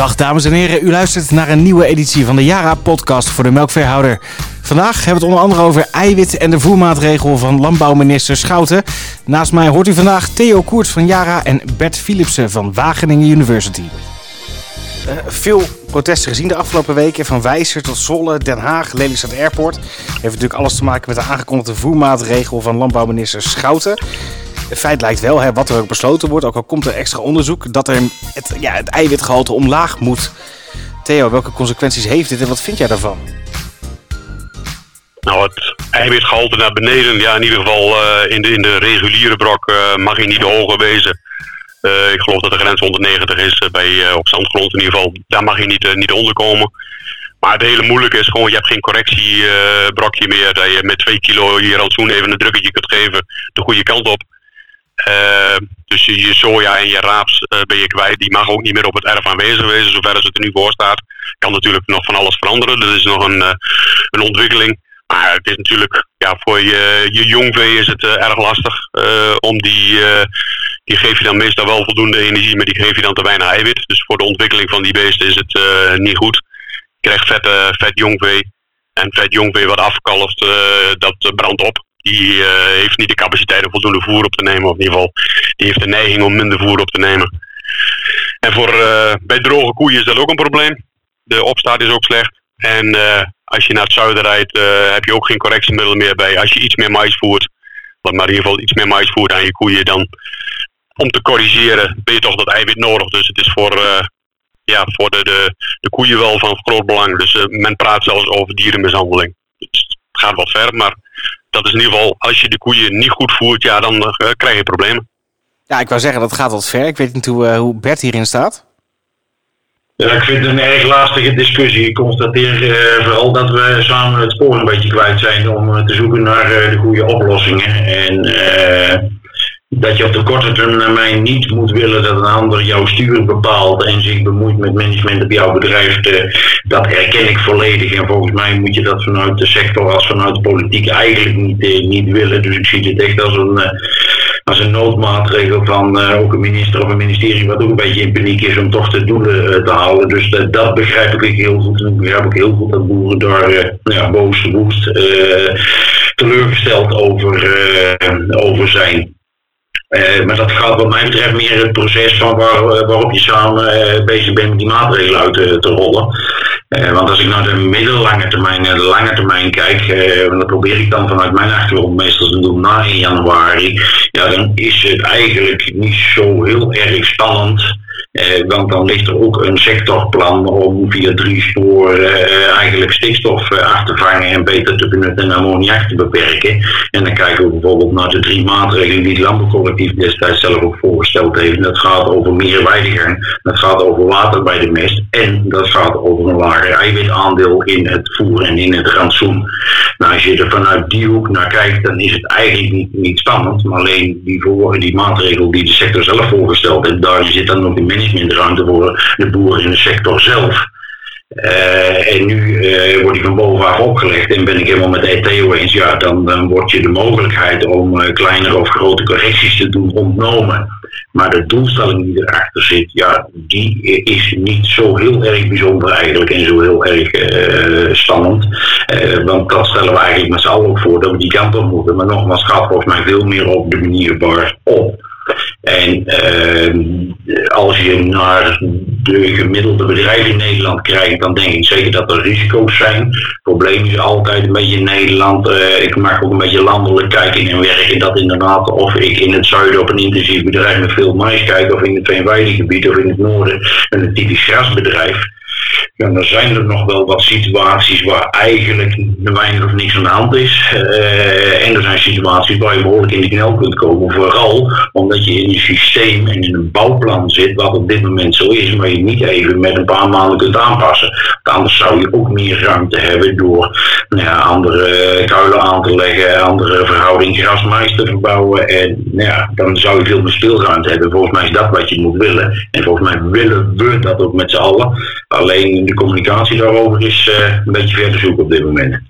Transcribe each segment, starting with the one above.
Dag dames en heren, u luistert naar een nieuwe editie van de Yara-podcast voor de melkveehouder. Vandaag hebben we het onder andere over eiwit en de voermaatregel van landbouwminister Schouten. Naast mij hoort u vandaag Theo Koerts van Yara en Bert Philipsen van Wageningen University. Uh, veel protesten gezien de afgelopen weken, van Wijzer tot Zolle, Den Haag, Lelystad Airport. Heeft natuurlijk alles te maken met de aangekondigde voermaatregel van landbouwminister Schouten. Feit lijkt wel, hè, wat er besloten wordt, ook al komt er extra onderzoek, dat er het, ja, het eiwitgehalte omlaag moet. Theo, welke consequenties heeft dit en wat vind jij daarvan? Nou, het eiwitgehalte naar beneden, ja, in ieder geval uh, in, de, in de reguliere brok uh, mag hij niet hoger wezen. Uh, ik geloof dat de grens 190 is bij, op zandgrond in ieder geval. Daar mag hij niet, niet onder komen. Maar het hele moeilijke is gewoon, je hebt geen correctiebrokje meer. Dat je met 2 kilo je rantsoen even een drukketje kunt geven de goede kant op. Uh, dus je, soja en je raaps uh, ben je kwijt. Die mag ook niet meer op het erf aanwezig wezen, zover als het er nu voor staat. Kan natuurlijk nog van alles veranderen. Dat is nog een, uh, een ontwikkeling. Maar het is natuurlijk, ja, voor je, je jongvee is het erg lastig. om die, die geef je dan meestal wel voldoende energie, maar die geef je dan te weinig eiwit. Dus voor de ontwikkeling van die beesten is het niet goed. Je krijgt vet, vet jongvee. En vet jongvee wat afkalft, dat brandt op die uh, heeft niet de capaciteit om voldoende voer op te nemen. Of in ieder geval, die heeft de neiging om minder voer op te nemen. En voor, uh, bij droge koeien is dat ook een probleem. De opstaat is ook slecht. En uh, als je naar het zuiden rijdt, heb je ook geen correctiemiddel meer bij. Als je iets meer mais voert, wat maar in ieder geval iets meer mais voert aan je koeien, dan om te corrigeren ben je toch dat eiwit nodig. Dus het is voor, ja, voor de, de, de koeien wel van groot belang. Dus men praat zelfs over dierenmishandeling. Dus het gaat wat ver, maar dat is in ieder geval, als je de koeien niet goed voert, ja, dan uh, krijg je problemen. Ja, ik wou zeggen, dat gaat wat ver. Ik weet niet hoe, uh, hoe Bert hierin staat. Ja, ik vind het een erg lastige discussie. Ik constateer uh, vooral dat we samen het spoor een beetje kwijt zijn om te zoeken naar de goede oplossingen. En dat je op de korte termijn niet moet willen dat een ander jouw stuur bepaalt en zich bemoeit met management op jouw bedrijf. Eh, dat herken ik volledig. En volgens mij moet je dat vanuit de sector als vanuit de politiek eigenlijk niet, eh, niet willen. Dus ik zie dit echt als een, eh, als een noodmaatregel van ook een minister of een ministerie wat ook een beetje in paniek is om toch de doelen te halen. Dus dat begrijp ik heel goed. En ik begrijp ook heel goed dat boeren daar nou ja, boos, woest, teleurgesteld over, over zijn. Uh, maar dat gaat wat mij betreft meer het proces van waar, waarop je samen uh, bezig bent die maatregelen uit te, rollen. Want als ik naar de middellange termijn en de lange termijn kijk, en dat probeer ik dan vanuit mijn achtergrond meestal te doen na 1 januari, ja, dan is het eigenlijk niet zo heel erg spannend. Eh, want dan ligt er ook een sectorplan om via drie sporen eh, eigenlijk stikstof eh, af te vangen en beter te benutten en ammoniak te beperken. En dan kijken we bijvoorbeeld naar de drie maatregelen die het landbouwcollectief destijds zelf ook voorgesteld heeft. Dat gaat over meer weidegang, dat gaat over water bij de mest en dat gaat over een lager eiwitaandeel in het voer en in het rantsoen. Nou, als je er vanuit die hoek naar kijkt, dan is het eigenlijk niet, niet spannend, maar alleen die, voor, die maatregel die de sector zelf voorgesteld heeft, daar zit dan nog in managementruimte voor de boeren in de sector zelf. Uh, en nu wordt die van bovenaf opgelegd en ben ik helemaal met de Theo eens, ja, dan, dan wordt je de mogelijkheid om uh, kleinere of grote correcties te doen ontnomen. Maar de doelstelling die erachter zit, ja, die is niet zo heel erg bijzonder eigenlijk en zo heel erg spannend. want dat stellen we eigenlijk met z'n allen ook voor dat we die kant op moeten. Maar nogmaals, gaat volgens mij veel meer op de manier waarop. En uh, als je naar de gemiddelde bedrijven in Nederland kijkt, dan denk ik zeker dat er risico's zijn. Het probleem is altijd een beetje in Nederland, uh, ik mag ook een beetje landelijk kijken en werken, dat inderdaad of ik in het zuiden op een intensief bedrijf met veel mais kijk, of in het veenweidegebied of in het noorden een typisch grasbedrijf. Ja, dan zijn er nog wel wat situaties waar eigenlijk weinig of niks aan de hand is. Uh, en er zijn situaties waar je behoorlijk in de knel kunt komen. Vooral omdat je in een systeem en in een bouwplan zit, wat op dit moment zo is, maar je niet even met een paar maanden kunt aanpassen. Want anders zou je ook meer ruimte hebben door nou ja, andere kuilen aan te leggen, andere verhouding grasmais te verbouwen. En nou ja, dan zou je veel meer speelruimte hebben. Volgens mij is dat wat je moet willen. En volgens mij willen we dat ook met z'n allen. Alleen de communicatie daarover is uh, een beetje verder zoeken op dit moment.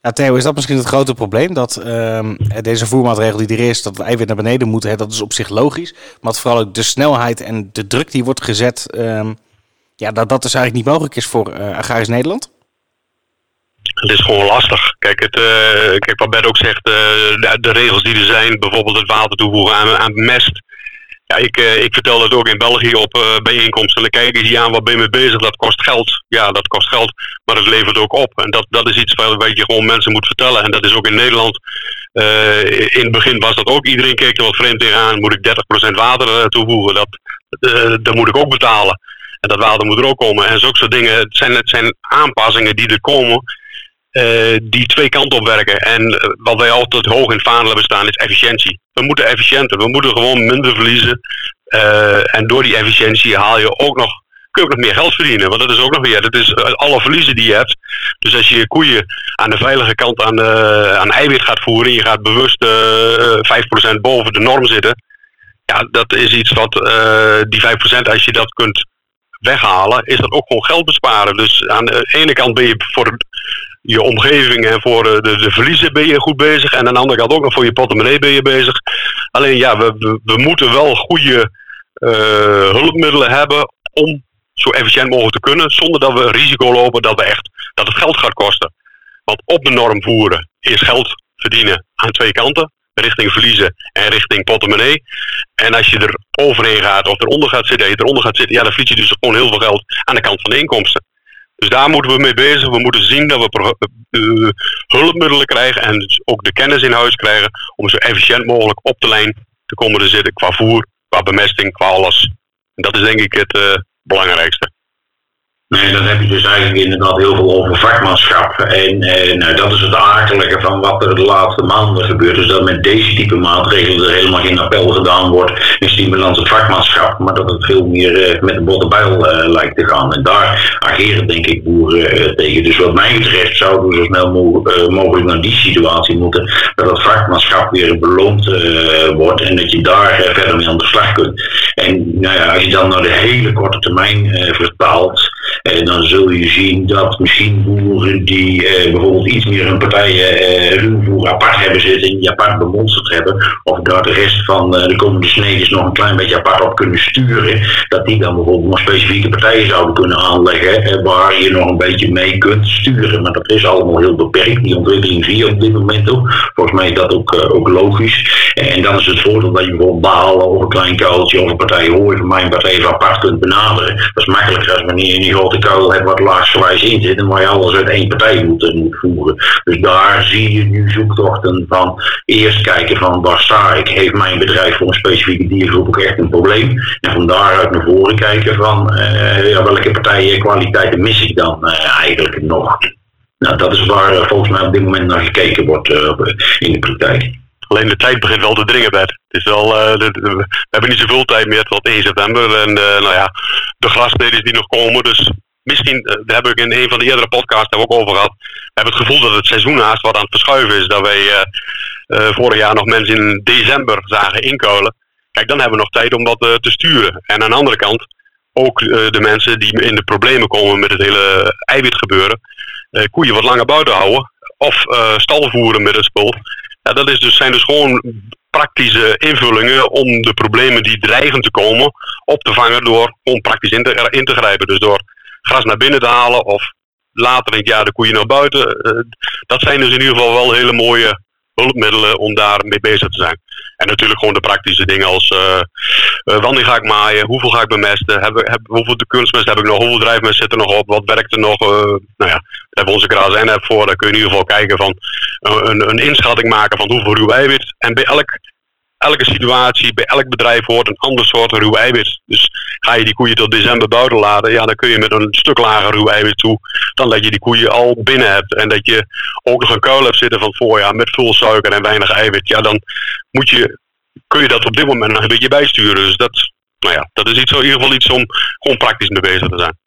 Ja, Theo, is dat misschien het grote probleem? Dat uh, deze voermaatregel die er is, dat we eiwit naar beneden moeten, hè, dat is op zich logisch. Maar vooral ook de snelheid en de druk die wordt gezet, uh, ja, dat dat dus eigenlijk niet mogelijk is voor uh, Agrarisch Nederland? Het is gewoon lastig. Kijk, het, uh, kijk wat Bert ook zegt, de, de, regels die er zijn, bijvoorbeeld het water toevoegen aan, aan mest. Ja, ik, uh, ik vertel dat ook in België op uh, bijeenkomsten. Dan kijken ze aan wat ben je mee bezig, dat kost geld. Ja, dat kost geld, maar het levert ook op. En dat, dat is iets wat je gewoon mensen moet vertellen. En dat is ook in Nederland. Uh, in het begin was dat ook. Iedereen keek er wat vreemd tegenaan. Moet ik 30% water toevoegen? Dat, dat moet ik ook betalen. En dat water moet er ook komen. En zulke soort dingen. Het zijn, het zijn aanpassingen die er komen. Uh, die twee kanten op werken. En uh, wat wij altijd hoog in het vaandel hebben staan is efficiëntie. We moeten efficiënter, we moeten gewoon minder verliezen. Uh, en door die efficiëntie haal je ook nog, kun je ook nog meer geld verdienen. Want dat is ook nog weer, dat is alle verliezen die je hebt. Dus als je je koeien aan de veilige kant aan, aan eiwit gaat voeren, en je gaat bewust 5% boven de norm zitten. Ja, dat is iets wat die 5% als je dat kunt weghalen, is dat ook gewoon geld besparen. Dus aan de ene kant ben je voor je omgeving en voor de, de verliezen ben je goed bezig. En aan de andere kant ook nog voor je portemonnee ben je bezig. Alleen ja, we, we, moeten wel goede uh, hulpmiddelen hebben om zo efficiënt mogelijk te kunnen. Zonder dat we risico lopen dat, we echt, dat het geld gaat kosten. Want op de norm voeren is geld verdienen aan twee kanten. Richting verliezen en richting portemonnee. En als je er overheen gaat of eronder gaat zitten, eronder gaat zitten, ja, dan verlies je dus gewoon heel veel geld aan de kant van de inkomsten. Dus daar moeten we mee bezig. We moeten zien dat we uh, hulpmiddelen krijgen en dus ook de kennis in huis krijgen om zo efficiënt mogelijk op de lijn te komen te zitten qua voer, qua bemesting, qua alles. En dat is denk ik het uh, belangrijkste. Nee, dan heb je dus eigenlijk inderdaad heel veel over vakmanschap. En, en nou, dat is het akelige van wat er de laatste maanden gebeurt. Dus dat met deze type maatregelen er helemaal geen appel gedaan wordt in stimulans het vakmanschap. Maar dat het veel meer uh, met de botte bijl uh, lijkt te gaan. En daar ageren denk ik boeren tegen. Dus wat mij betreft zouden we zo snel mo mogelijk naar die situatie moeten. Dat het vakmanschap weer beloond wordt en dat je daar verder mee aan de slag kunt. En nou ja, als je dan naar de hele korte termijn vertaalt. En dan zul je zien dat misschien boeren die eh, bijvoorbeeld iets meer hun partijen eh, ruwvoer apart hebben zitten, die apart bemonsterd hebben, of daar de rest van de komende snedes nog een klein beetje apart op kunnen sturen, dat die dan bijvoorbeeld nog specifieke partijen zouden kunnen aanleggen eh, waar je nog een beetje mee kunt sturen. Maar dat is allemaal heel beperkt. Die ontwikkeling zie je op dit moment ook. Volgens mij is dat ook, ook logisch. En dan is het voordeel dat je bijvoorbeeld behalen of een klein kuiltje of een partij hoor van mijn partij even apart kunt benaderen. Dat is makkelijker als wanneer je niet grote kuil hebt wat laagsgewijs in zit en waar je alles uit één partij moet, moet voeren. Dus daar zie je nu zoektochten van eerst kijken van waar sta ik, heeft mijn bedrijf voor een specifieke diergroep ook echt een probleem. En van daaruit naar voren kijken van ja, welke partijen kwaliteiten mis ik dan uh, eigenlijk nog. Nou, dat is waar volgens mij op dit moment naar gekeken wordt in de praktijk. Alleen de tijd begint wel te dringen, Bert. Het is wel, de, de, we hebben niet zoveel tijd meer tot 1 september. En nou ja, de grasspelers die nog komen. Dus misschien, uh, daar heb ik in een van de eerdere podcasts ook over gehad. Hebben het gevoel dat het seizoen haast wat aan het verschuiven is. Dat wij vorig jaar nog mensen in december zagen inkolen. Kijk, dan hebben we nog tijd om dat te sturen. En aan de andere kant, ook de mensen die in de problemen komen met het hele eiwitgebeuren. koeien wat langer buiten houden. Of stal voeren met het spul. Ja, dat is dus, zijn dus gewoon praktische invullingen om de problemen die dreigen te komen op te vangen door gewoon praktisch in te, in te grijpen. Dus door gras naar binnen te halen of later in het jaar de koeien naar buiten. Uh, dat zijn dus in ieder geval wel hele mooie hulpmiddelen om daar mee bezig te zijn. En natuurlijk gewoon de praktische dingen als uh, uh, wanneer ga ik maaien, hoeveel ga ik bemesten, heb, heb, hoeveel kunstmest heb ik nog, hoeveel drijfmest zit er nog op, wat werkt er nog. Nou ja, daar hebben we onze KSN app voor. Daar kun je in ieder geval kijken van een, een inschatting maken van hoeveel ruw eiwit. En bij elk elke situatie, bij elk bedrijf hoort een ander soort ruw eiwit. Dus ga je die koeien tot december buiten laten, ja, dan kun je met een stuk lager ruw eiwit toe dan dat je die koeien al binnen hebt. En dat je ook nog een kuil hebt zitten van voorjaar met veel suiker en weinig eiwit. Ja, dan moet je, kun je dat op dit moment nog een beetje bijsturen. Dus dat, nou ja, dat is iets, in ieder geval iets om gewoon praktisch mee bezig te zijn.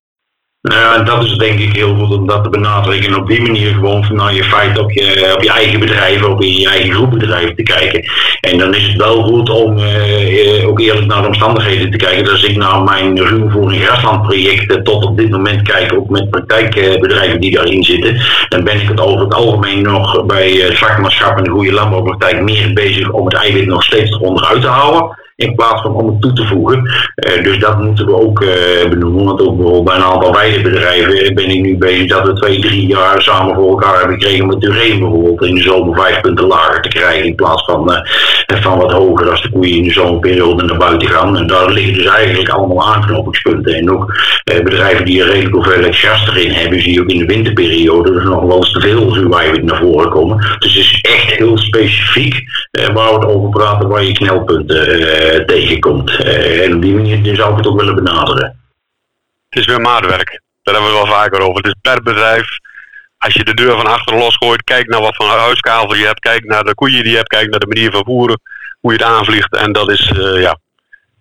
Nou, dat is denk ik heel goed om dat te benadrukken. En op die manier gewoon vanuit je feit op je, op je eigen bedrijf, op je eigen groepbedrijf te kijken. En dan is het wel goed om uh, ook eerlijk naar de omstandigheden te kijken. Dus als ik naar mijn ruwvoering graslandprojecten tot op dit moment kijk, ook met praktijkbedrijven die daarin zitten, dan ben ik het over het algemeen nog bij het vakmanschap en de goede landbouwpraktijk meer bezig om het eiwit nog steeds onderuit te houden in plaats van om het toe te voegen. dus dat moeten we ook benoemen. Want ook bijvoorbeeld bij een aantal weidebedrijven ben ik nu bezig dat we twee, drie jaar samen voor elkaar hebben gekregen met Tureen bijvoorbeeld in de zomer vijf punten lager te krijgen in plaats van, van wat hoger als de koeien in de zomerperiode naar buiten gaan. En daar liggen dus eigenlijk allemaal aanknopingspunten. En ook bedrijven die er redelijk hoeveelheid gas erin hebben, zie je ook in de winterperiode nog wel eens te veel zuurwijven naar voren komen. Dus het is echt heel specifiek eh, waar we het over praten, waar je knelpunten eh, tegenkomt. Eh, en op die manier zou ik het ook willen benaderen. Het is weer maatwerk. Daar hebben we wel vaker over. Het is per bedrijf. Als je de deur van achter losgooit, kijk naar wat voor huiskavel je hebt, kijk naar de koeien die je hebt, kijk naar de manier van voeren, hoe je het aanvliegt. En dat is, ja,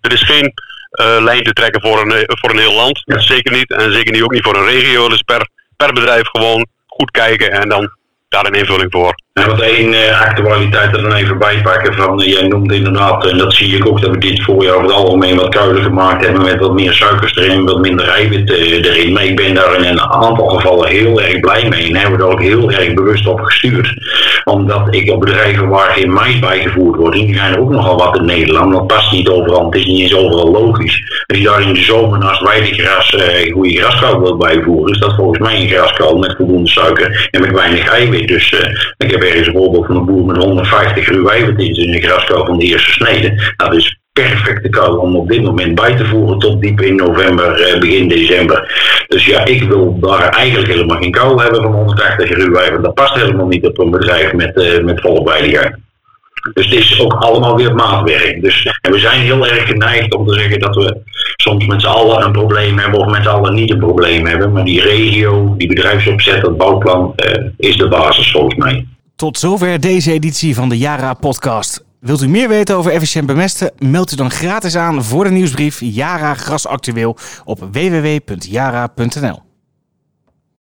er is geen uh, lijn te trekken voor een, voor een heel land. Zeker niet. En zeker niet ook niet voor een regio. Dus per, per bedrijf gewoon goed kijken en dan daar een invulling voor. En wat één uh, actualiteit er dan even bij pakken van, uh, jij noemde inderdaad, en dat zie ik ook dat we dit voorjaar over het algemeen wat kuiler gemaakt hebben met wat meer suikers erin, wat minder eiwit erin. Maar ik ben daar in een aantal gevallen heel erg blij mee en hebben we er ook heel erg bewust op gestuurd. Omdat ik op bedrijven waar geen mais bijgevoerd wordt, die zijn er ook nogal wat in Nederland, dat past niet overal, het is niet eens overal logisch. Als je daar in de zomer naast weidegras goede graskuil wilt bijvoeren, is dat volgens mij een graskuil met voldoende suiker en met weinig eiwit. Dus ik heb een voorbeeld van een boer met 150 ruwijven in een graskuil van de eerste snede. Dat is perfecte kuil om op dit moment bij te voeren tot diep in november, eh, begin december. Dus ja, ik wil daar eigenlijk helemaal geen kuil hebben van 180 ruwijven. Dat past helemaal niet op een bedrijf met, uh, met volle veiligheid. Dus het is ook allemaal weer maatwerk. Dus, en we zijn heel erg geneigd om te zeggen dat we soms met z'n allen een probleem hebben of met z'n allen niet een probleem hebben. Maar die regio, die bedrijfsopzet, dat bouwplan uh, is de basis volgens mij. Tot zover deze editie van de Yara podcast. Wilt u meer weten over efficiënt bemesten? Meld u dan gratis aan voor de nieuwsbrief Yara Gras Actueel op www.yara.nl.